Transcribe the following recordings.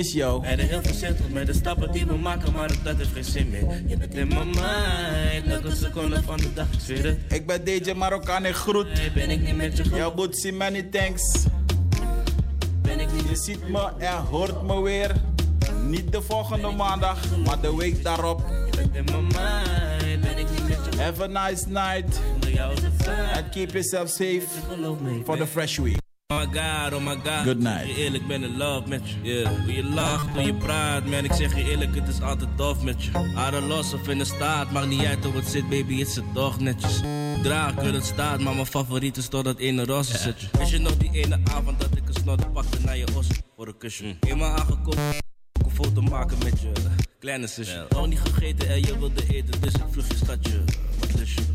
Is jou. Ben heel voorzichtig met de stappen die we maken, maar dat heeft geen zin meer. Je bent in mijn mind, elke seconde van de dag, ik zweer het. Ik ben DJ Marokkaan en groet. Nee, ben ik niet met je groep. Jouw boet zien many thanks. Ben ik niet Je ziet me en hoort me weer. Niet de volgende maandag, maar de week daarop. Je bent in mijn mind, ben ik niet met je groep. Have a nice night. Is. And keep yourself safe for the fresh week. Oh my god, oh my god. Good night. Je eerlijk ben in love met je. Yeah. Hoe je lacht, hoe je praat, man. Ik zeg je eerlijk, het is altijd tof met je. Aarde los of in de staat, maakt niet uit hoe het zit, baby, het zit toch netjes. Draag, wil het staat, maar mijn favoriet is dat ene roze zetje. Wist je nog die ene avond dat ik een snor pakte naar je os voor een kusje? Eenmaal aangekomen, een foto maken met je kleine zusje. Nog niet gegeten en je wilde eten, dus ik vlug je stadje. Wat lust je?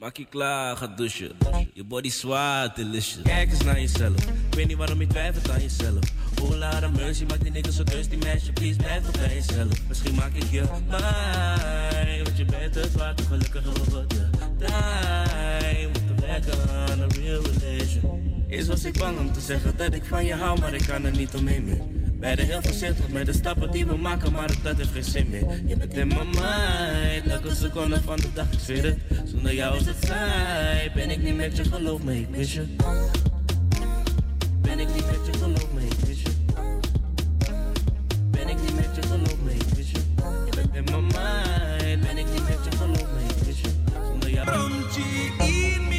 Maak je klaar, ga douchen. Je body zwaar, delicious. Kijk eens naar jezelf. Ik weet niet waarom je twijfelt aan jezelf. Oh, Lara Mercy, maak die niggas zo thirsty, meisje. Please, blijf bij jezelf. Misschien maak ik je mij. Want je bent het gelukkig over de tijd. Moeten werken aan een real relation. Eerst was ik bang om te zeggen dat ik van je hou, maar ik kan er niet omheen meer. Beide heel voorzichtig met de stappen die we maken, maar dat heeft geen zin meer. Je bent in mijn mind, elke seconde van de dag, het. Zonder jou is het saai, ben ik niet met je, geloof me, ik je. Ben ik niet met je, geloof me, ik. Ben ik niet met je, geloof me, ik je. Je bent in mijn mind, ben ik niet met je, geloof me, ik mis je. Zonder jou...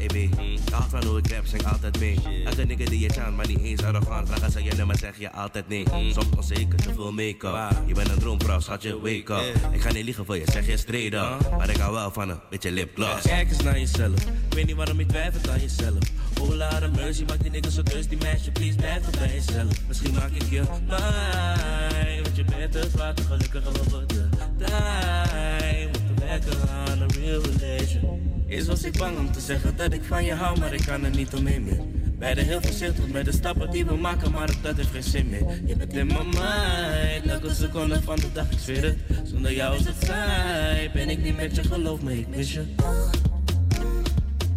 HEB. Altijd van hoe ik rap, zing altijd mee. Elke nigga die je chant, maar niet eens arrogant. Vragen ze je nummer, zeg je altijd nee. Soms onzeker, te veel make-up. Je bent een droomvrouw, schat je wake up. Ik ga niet liegen voor je, zeg je straight up. Maar ik hou wel van een beetje lipgloss. Kijk eens naar jezelf. Ik weet niet waarom je twijfelt aan jezelf. Oh, Lara Mercy, maak die niggas zo thirsty, meisje. Please, blijf toch bij jezelf. Misschien maak ik je mij. Want je bent het waard, gelukkig over de tijd. Moeten werken aan een real relation. Eerst was ik bang om te zeggen dat ik van je hou, maar ik kan er niet omheen meer. Beide heel voorzichtig met de stappen die we maken, maar dat heeft geen zin meer. Je bent in mijn mind, elke seconde van de dag, ik zweer het. Zonder jou is het saai, ben ik niet met je, geloof me, ik mis je.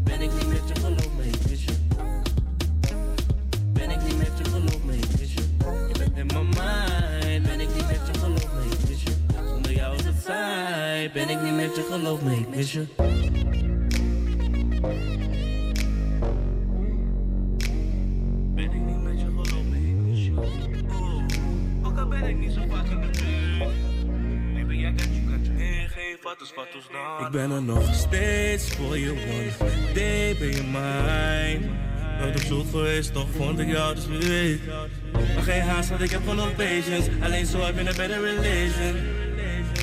Ben ik niet met je, geloof me, ik mis je. Ben ik niet met je, geloof me, ik mis je. Je bent in mijn mind, ben ik niet met je, geloof me, ik mis je. Zonder jou is het saai, ben ik niet met je, geloof me, ik mis je. Ik ben er nog steeds voor je, one day ben je mijn. Nooit op zoek geweest, toch vond ik jou, dus wie weet. Maar geen haast, want ik heb genoeg patience. Alleen zo heb je een better relation.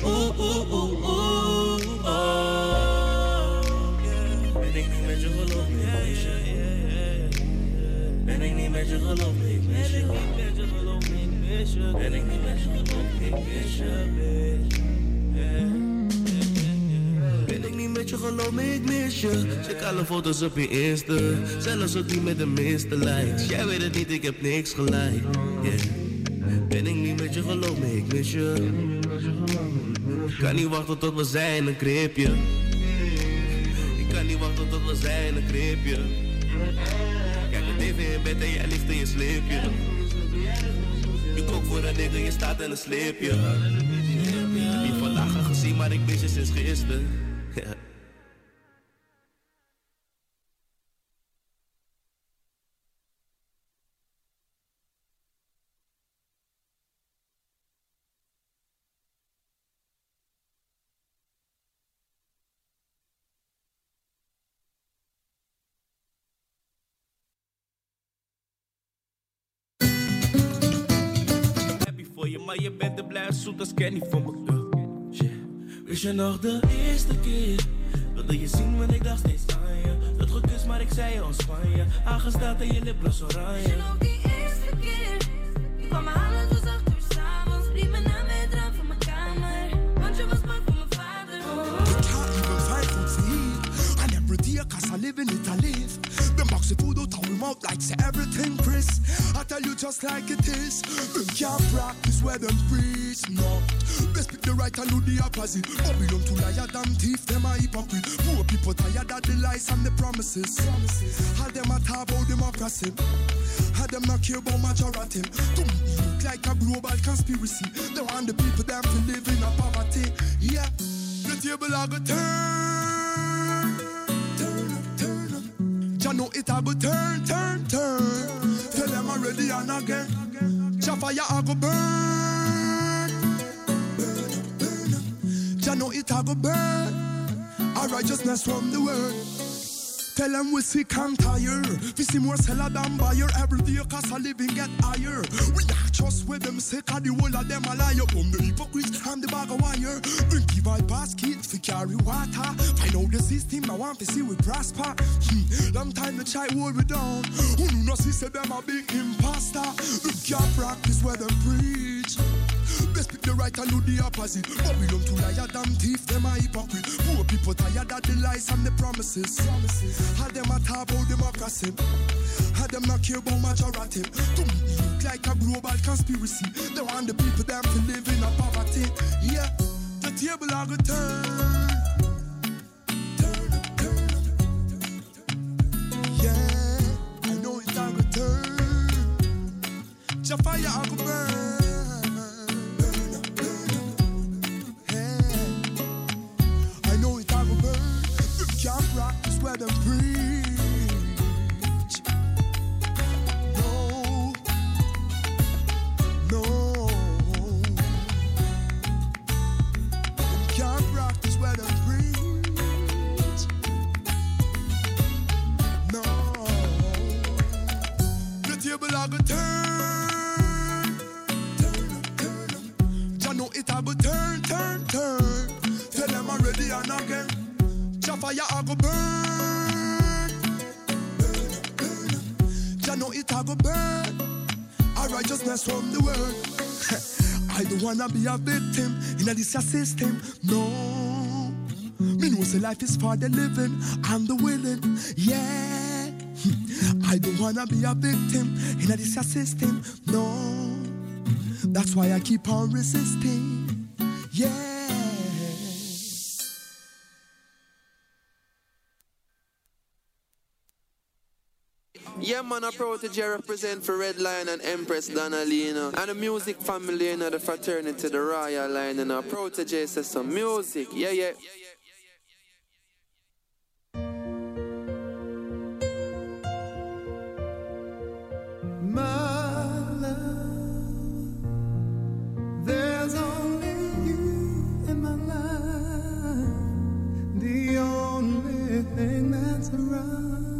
Oeh, oeh, oeh, oeh, oh. Ben ik niet met je, geloof me, ik mis je. Ben ik niet met je, geloof je. Ben ik niet met je, geloof ik Ben ik niet met je, geloof ik mis je. Check alle foto's op je Insta. Zelfs ook niet met de meeste likes. Jij weet het niet, ik heb niks gelijk. Ben ik niet met je, geloof ik mis je. Kan niet wachten tot we zijn, een creepje. Ik kan niet wachten tot we zijn, een creepje. Kijk het even in bed en jij ligt in je sleepje. Je kookt voor een nigger, je staat in een sleepje. Niet vandaag gezien, maar ik mis je sinds gisteren. Maar je bent te blij zoet als Kenny voor me. Uh, shit. Wist je nog de eerste keer? Wilde je zien, want ik dacht steeds aan je. Het gekust, maar ik zei je als Spanje. Aangesteld en je lipgloss oranje. Nog die eerste keer. Ik kwam me halen, dus acht uur s'avonds. Riep me naar mijn raam van mijn kamer. Want je was bang voor mijn vader. can't even find food to eat. And every day, cause I live in Italy. The mouth like say everything Chris. I tell you just like it is. Them can't practice where them preach, no. Best speak the right and do the opposite. Babylon to liar, damn thief, them a hypocrite. Poor people tired of the lies and the promises. How them a talk about democracy. How them not care about majority. To me, look like a global conspiracy. They want the people them to live in a poverty. Yeah, the table a go turn. Jah know it a go turn, turn, turn. Tell them I'm ready and again. Jah fire a go burn. Burn burn. Jah know it a go burn. Our righteousness from the word. Tell them we sick and tired. We see more seller than buyer. Every day cost of living get higher. We not trust with them sick of the whole of them a liar. From the hypocrites and the bag of wire. Bring give I basket for carry water. Find out the system I want to see we prosper. Hmm. Long time the child hold we down. Who do not see them a big imposter. We can't practice where them preach. Speak the right and do the opposite. Babylon to liar, damn thief, them a hypocrite. Poor people tired of the lies and the promises. How them a talk about democracy. How them not care about majority. To me, it look like a global conspiracy. They want the people them to live in a poverty. Yeah, the table a go turn. Yeah, I know it's a go turn. Jah fire a go. Burn where them preach. Wanna be a victim in a this system. No. Me know say life is for the living and the willing. Yeah. I don't wanna be a victim in a this system. No. That's why I keep on resisting. Yeah. Yeah, man, a protege represent for Red Lion and Empress Donalina. And the music family, you know, the fraternity, the royal line, and a protege says some music. Yeah, yeah. Only you in my life, the only thing that's right.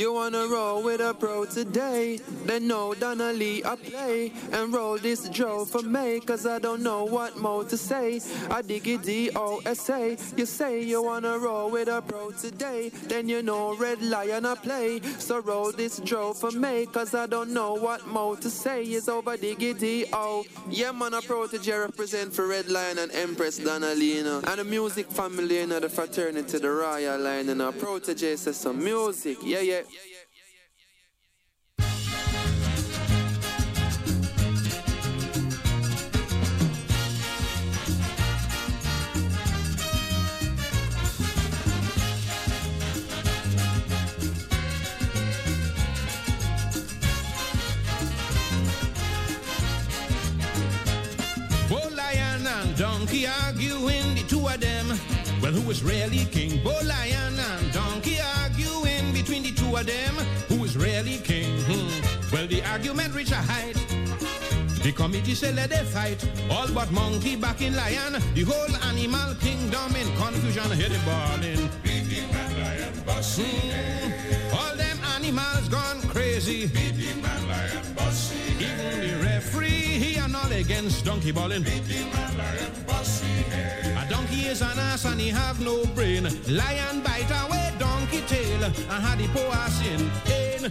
You wanna roll with a pro today? Then no Donnelly I play and roll this Joe for me, cause I don't know what more to say. I dig it D O S A. You say you wanna roll with a pro today, then you know Red Lion I play. So roll this Joe for me, cause I don't know what more to say. It's over diggity oh. Yeah, man, a protege represent for Red Lion and Empress Donnelly, And the music family, you know, the fraternity, the royal line, and a protege says some music. Yeah, yeah. Lion and donkey arguing, the two of them. Well, who is really king? Bull lion and donkey of them. Who is really king? Hmm. Well, the argument reached a height. The committee said let they fight. All but monkey back in lion. The whole animal kingdom in confusion. Hear the balling. Hmm. All them animals gone crazy. Beating man, lion, bossy. Even the referee, he and all against donkey balling. A donkey is an ass and he have no brain. Lion bite away donkey tail and had the poor ass in pain.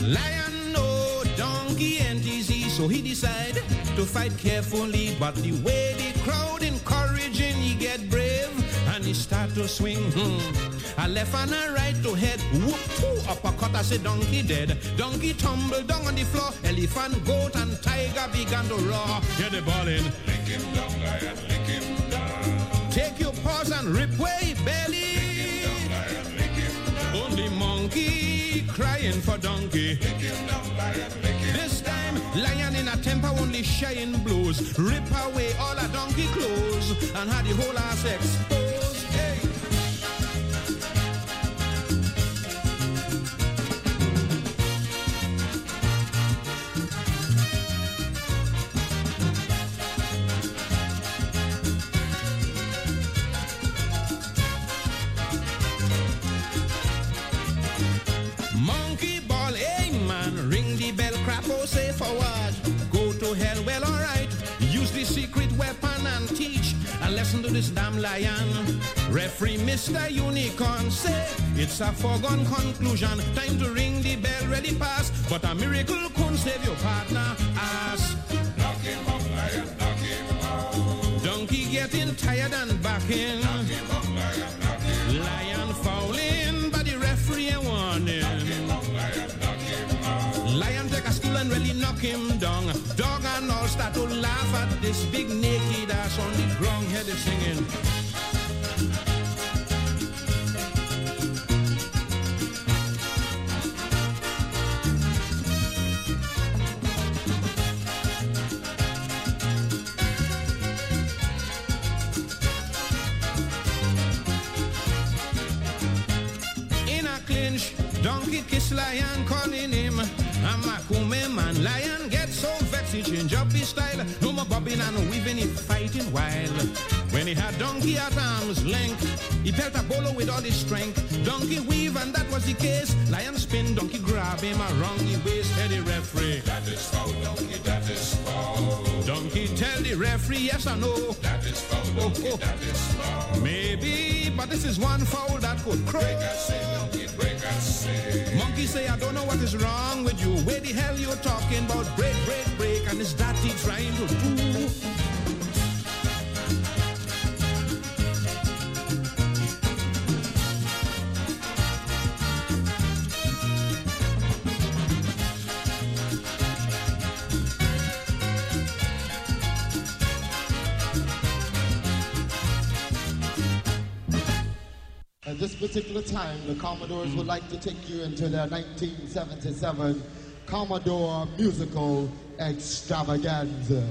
Lion no donkey ain't easy, so he decide to fight carefully. But the way the crowd encouraging, start to swing. Hmm. A left and a right to head. Whoop, two uppercut as a donkey dead. Donkey tumble down on the floor. Elephant, goat, and tiger began to roar. Hear the ballin'. Lick him down, lion, lick him down. Take your paws and rip away belly. Only monkey crying for donkey. This time, lion in a temper only shying blows. Rip away all a donkey clothes and had the whole ass exposed. Bell, crap, oh say. Go to hell, well alright. Use the secret weapon and teach a lesson to this damn lion. Referee Mr. Unicorn say it's a foregone conclusion. Time to ring the bell, ready pass. But a miracle couldn't save your partner. Ass. Knock him up, lion, knock him out. Donkey getting tired and backing. Knock him up, knock him down. Dog and all start to laugh at this big naked ass on the ground. The singing. In a clinch, donkey kiss lion calling him. Style. No more bobbing and weaving, he fighting wild. When he had donkey at arm's length, he felt a bolo with all his strength. Donkey weave and that was the case. Lion spin, donkey grab him around the waist. Head the referee. That is foul, donkey, that is foul. Donkey tell the referee yes or no. That is foul, oh, donkey, oh. that is foul. Maybe, but this is one foul that could crow. Monkey say, I don't know what is wrong with you. Where the hell you talking about? Break, break, break, and is that he trying to do? At this particular time, the Commodores would like to take you into their 1977 Commodore musical extravaganza.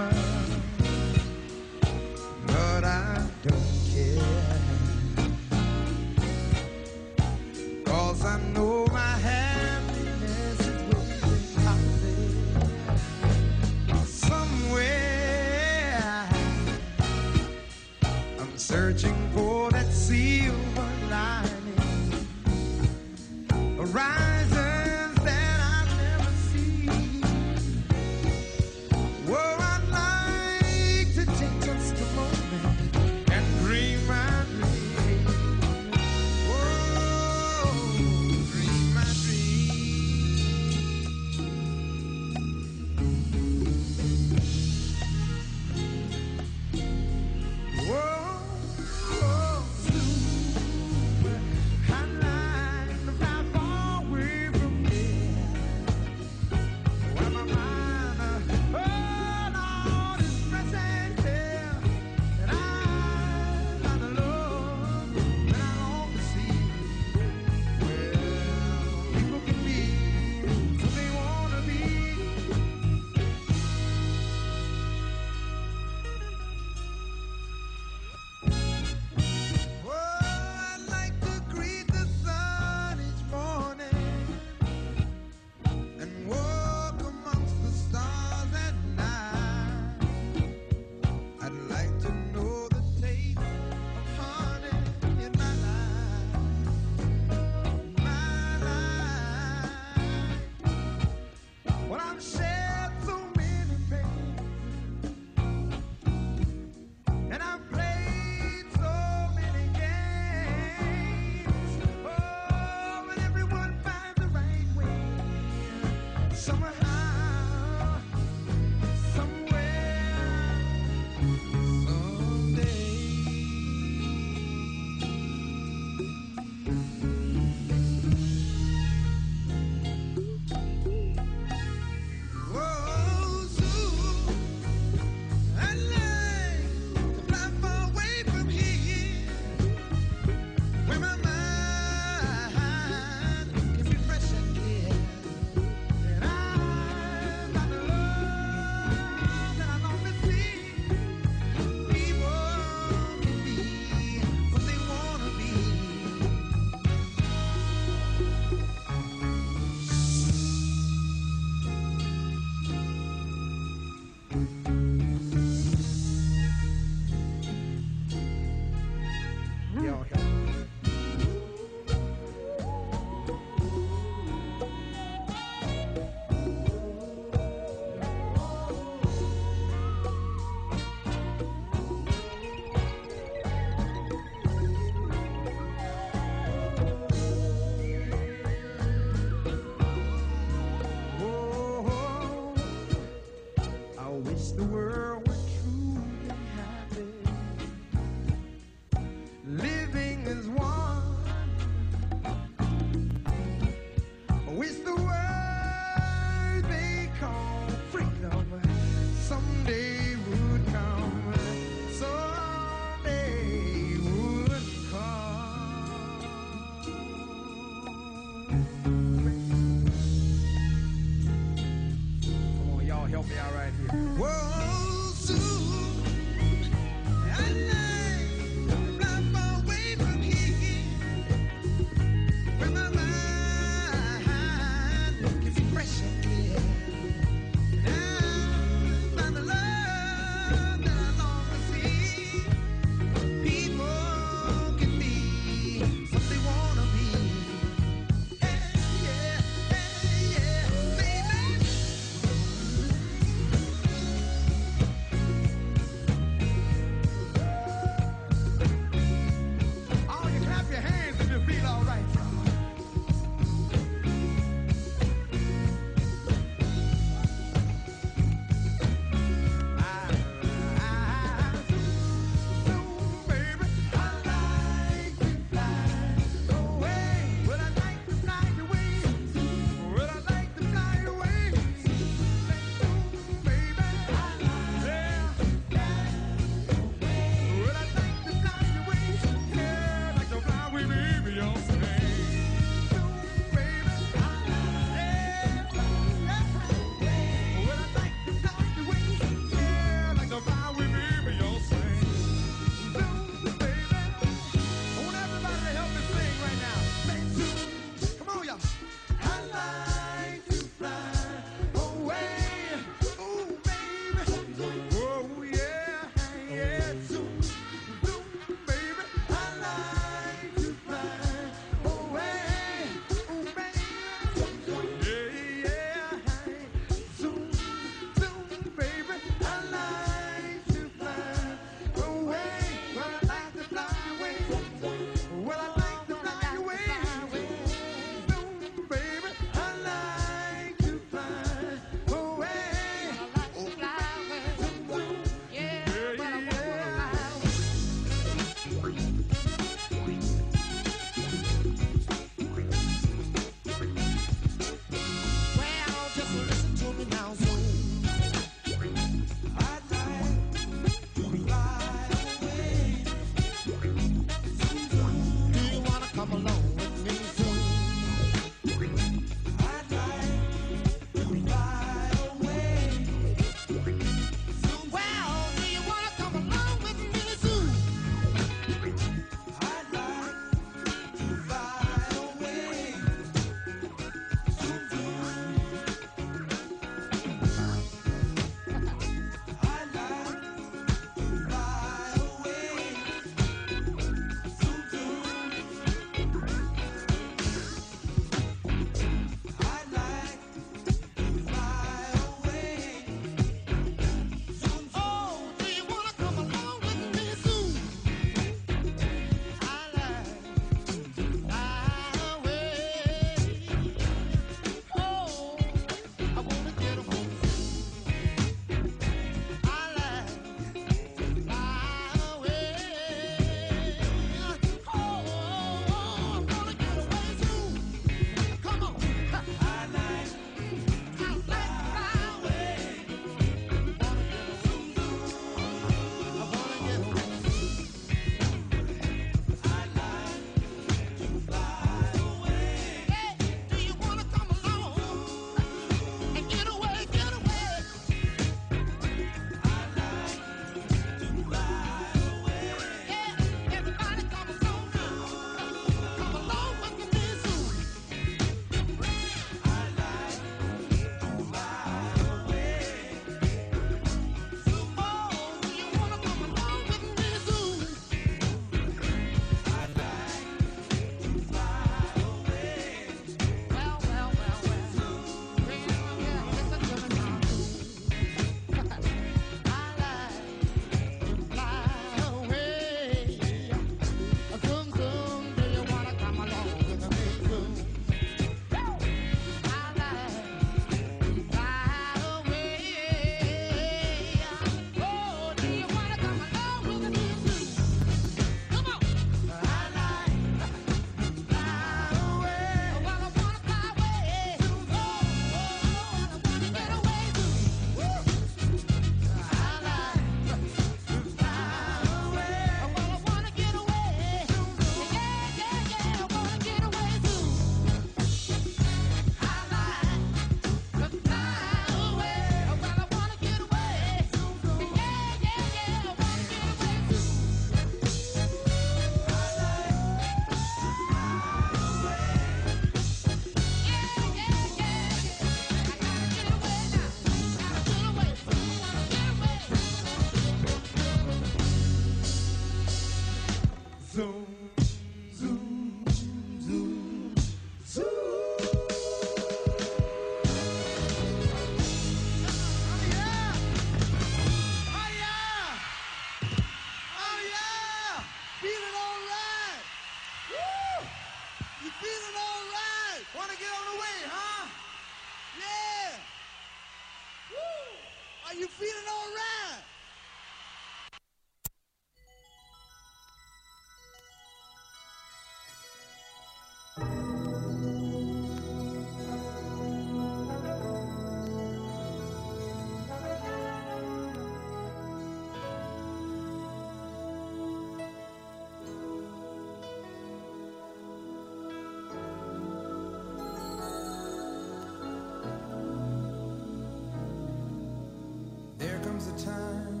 comes a time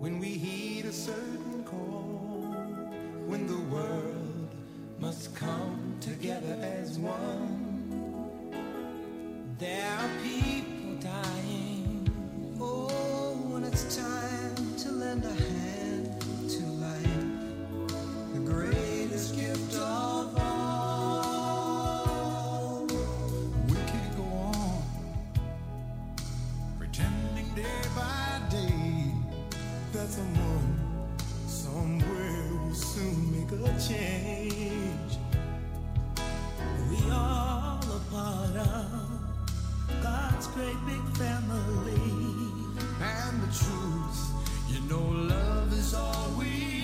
when we heed a certain call, when the world must come together as one. that someone somewhere will soon make a change. We all a part of God's great big family. And the truth, you know, love is all we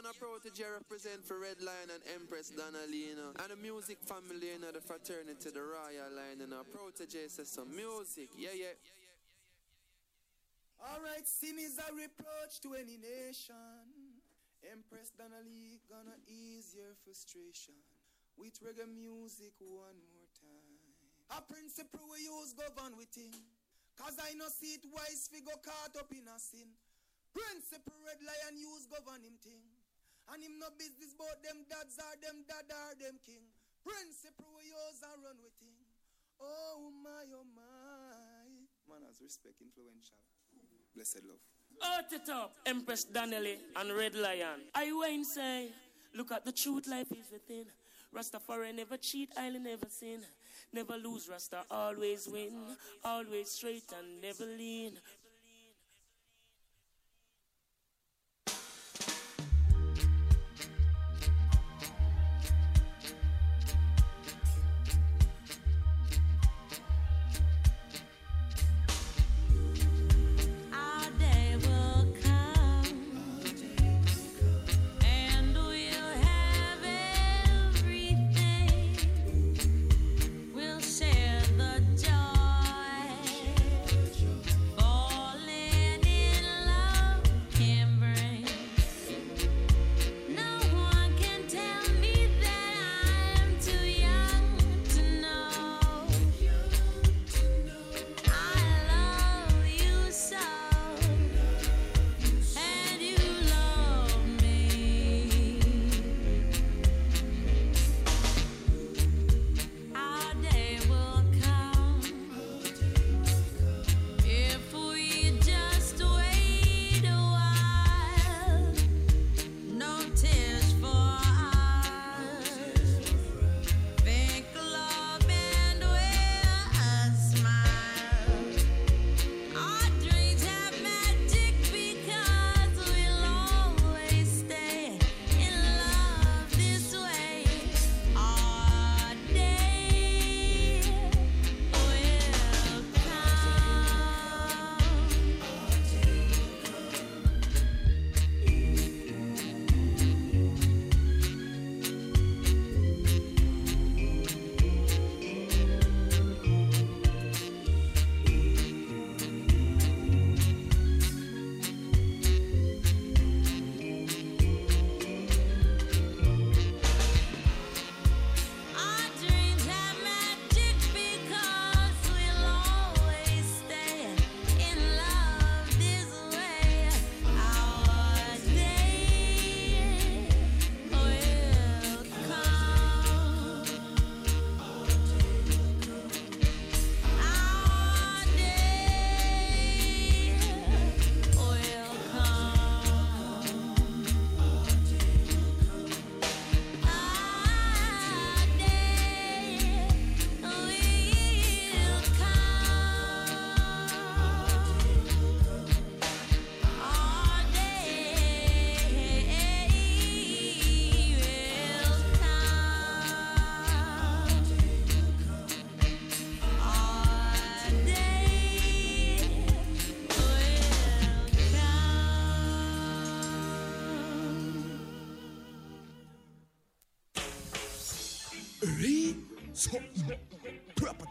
man, a protege represent for Red Lion and Empress Donnelly, you know. And the music family, you know, the fraternity, the royal line, you know. Protege says some music, yeah, yeah. Alright, sin is a reproach to any nation. Empress Donnelly gonna ease your frustration with reggae music one more time. A principle we use govern with him. Cause I no see it wise fi go caught up in a sin. Principle red lion use govern him thing. And him no business about them dads or them dad or them king. Principle we use and run with him. Oh my, oh my. Man has respect influential. Blessed love. Out it up, Empress Donnelly and Red Lion. I Wayne say, look at the truth, life is within. Rastafari never cheat, island never sin. Never lose, Rasta always win. Always straight and never lean.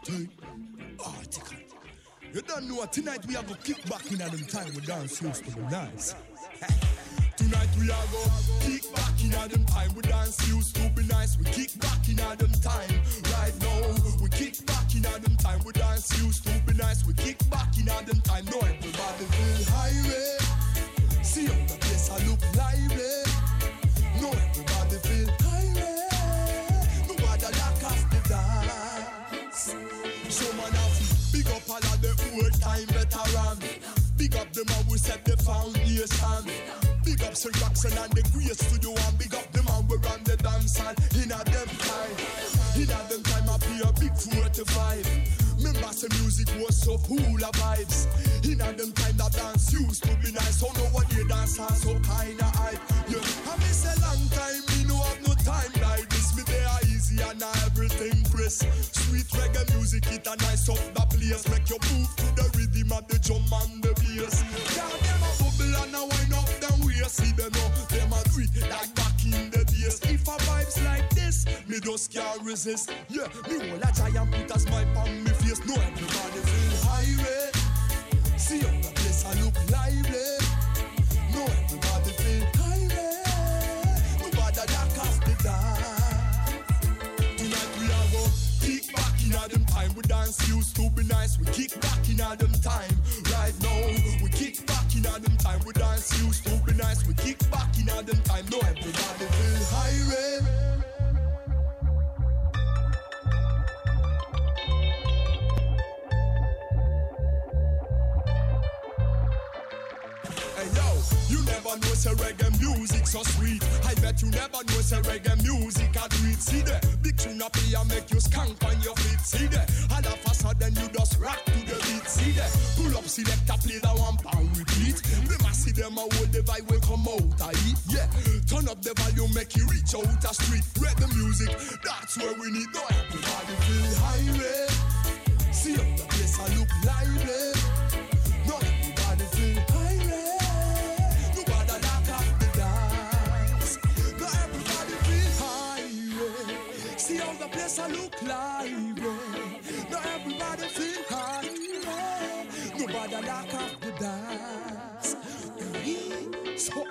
Time. Article. You don't know what tonight we are to kick back in at them time we dance used to be nice. Tonight we are go kick back in at them time we dance used to be nice. We kick back in at them time right now. We kick back in at them time we dance used to be nice. We kick back in at them time. No everybody feel highway. See how the place I look lively. No everybody feel set the foundation. Big up Sir Jackson and the Grace Studio and big up the man we run the dance hall in a them time. In a them time I play a big 45. Remember some music was so full of vibes. In a them time that dance used to be nice. So now what you dance are so kinda hype. Yeah, I miss a long time, me no have no time like this. Me they are easy and everything crisp. Sweet reggae music, it a nice up the place. Make you move to the rhythm of the drum and just can't resist. Yeah, me whole a giant put a smile on me face. No everybody feel high eh? See how the place I look lively. No everybody feel high Nobody lock off the dance. Tonight we are go kick back in all them time. We dance used to be nice. We kick back in all them time. Know say reggae music so sweet. I bet you never know say reggae music a do it. See there, big tune up here make you skank on your feet. See there, and a sudden you just rock to the beat. See there, pull up selector play that one pound repeat. Them a see them a hold the vibe will come out I eat. Yeah, turn up the volume make you reach out the street. Read the music, that's where we need. No everybody feel highway. See how the place a look lively. A look lively. No everybody feel highway. Nobody lock up the dance. So,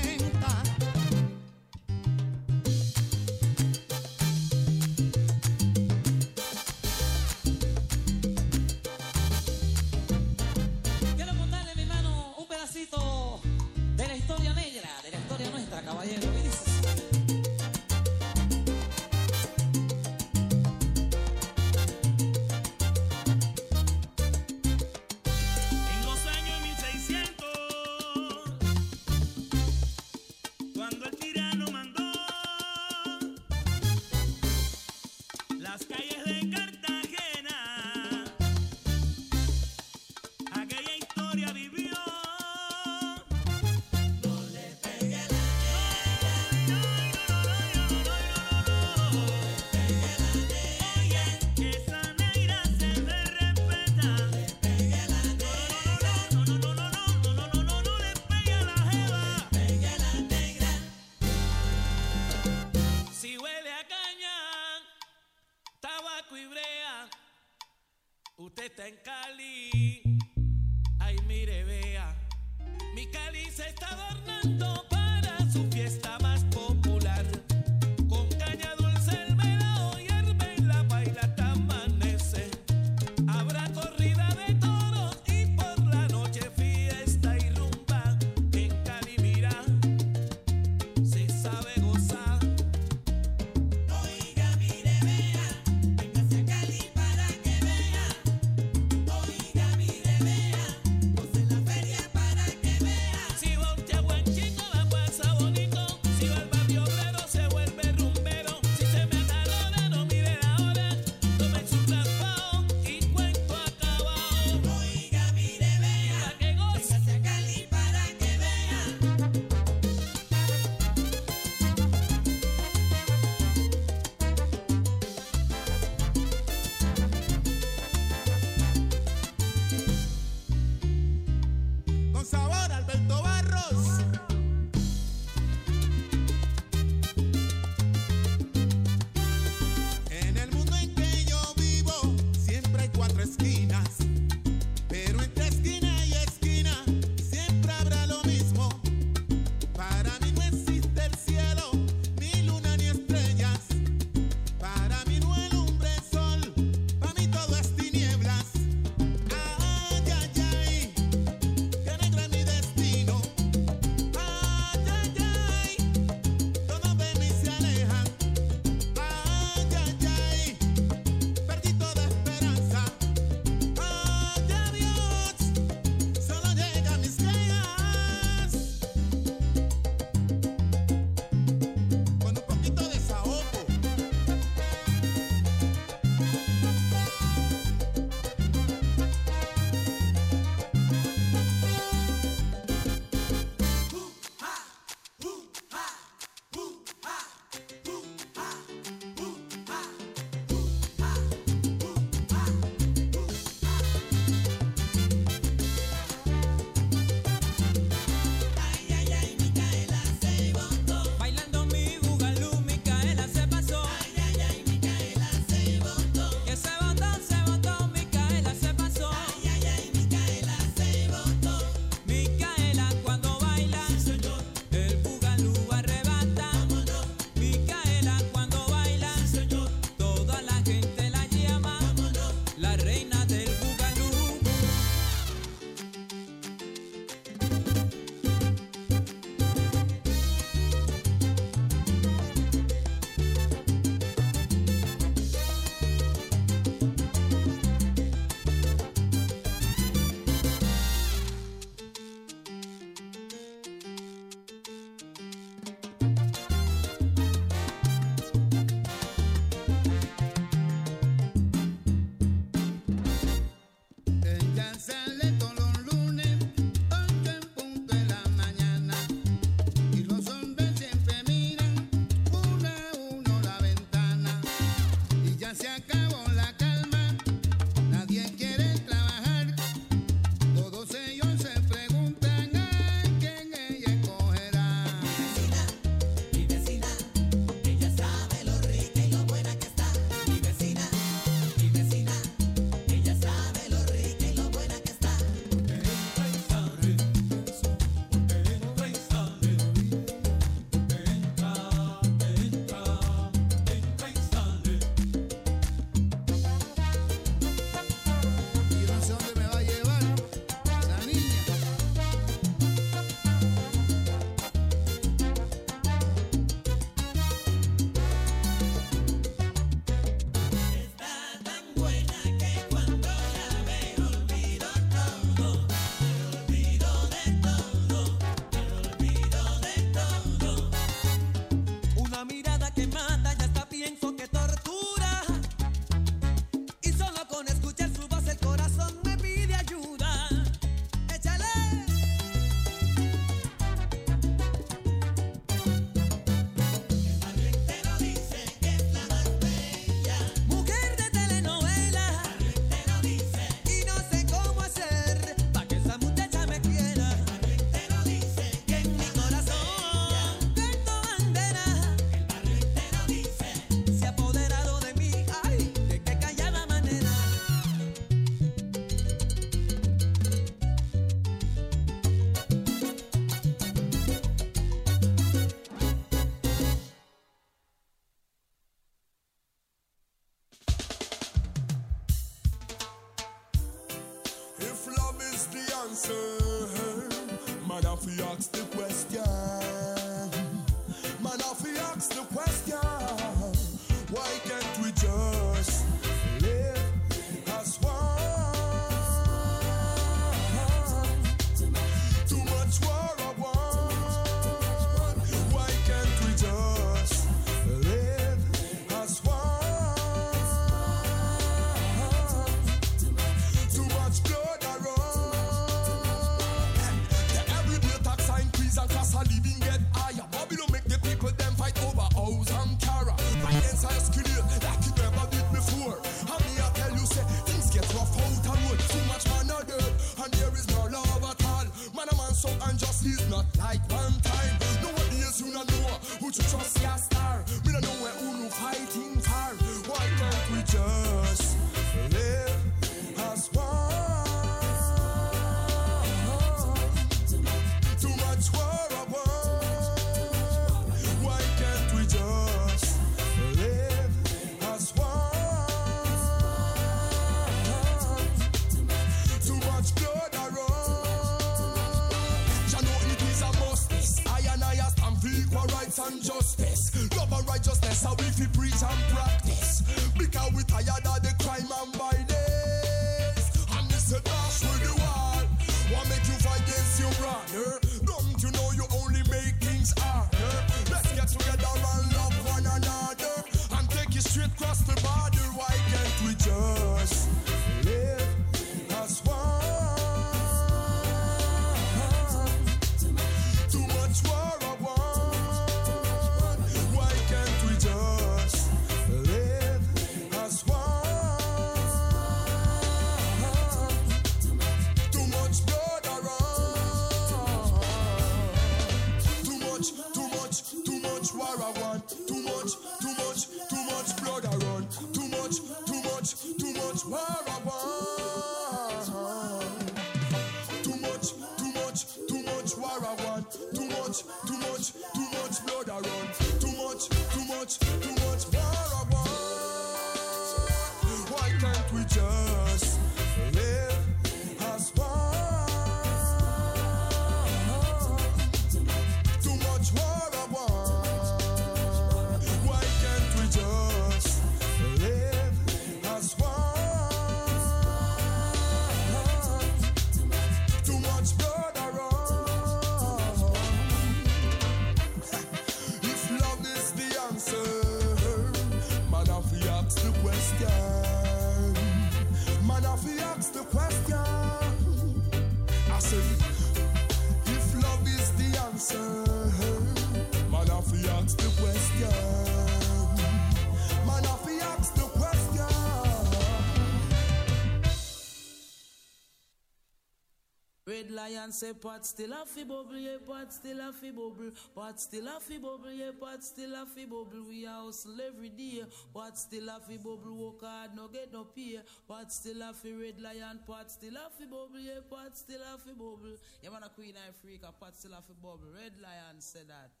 and say pot still a fi bubble, yeah, pot still a fi bubble, pot still a fi bubble, yeah, pot still a fi bubble. We hustle every day, pot still a fi bubble, work hard, no get no pay, pot still a fi red lion, pot still a fi bubble, yeah, pot still a fi bubble. Yeah, man a queen I freak, a pot still a fi bubble. Red lion said that.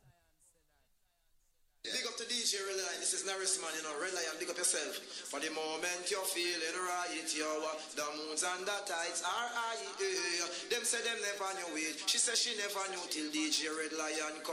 Yeah. Big up to DJ Red Lion, this is Norris Man, you know, Red Lion, big up yourself. For the moment you're feeling right, yo, the moons and the tides are high, yeah. Them say them never knew it, she said she never knew till DJ Red Lion come.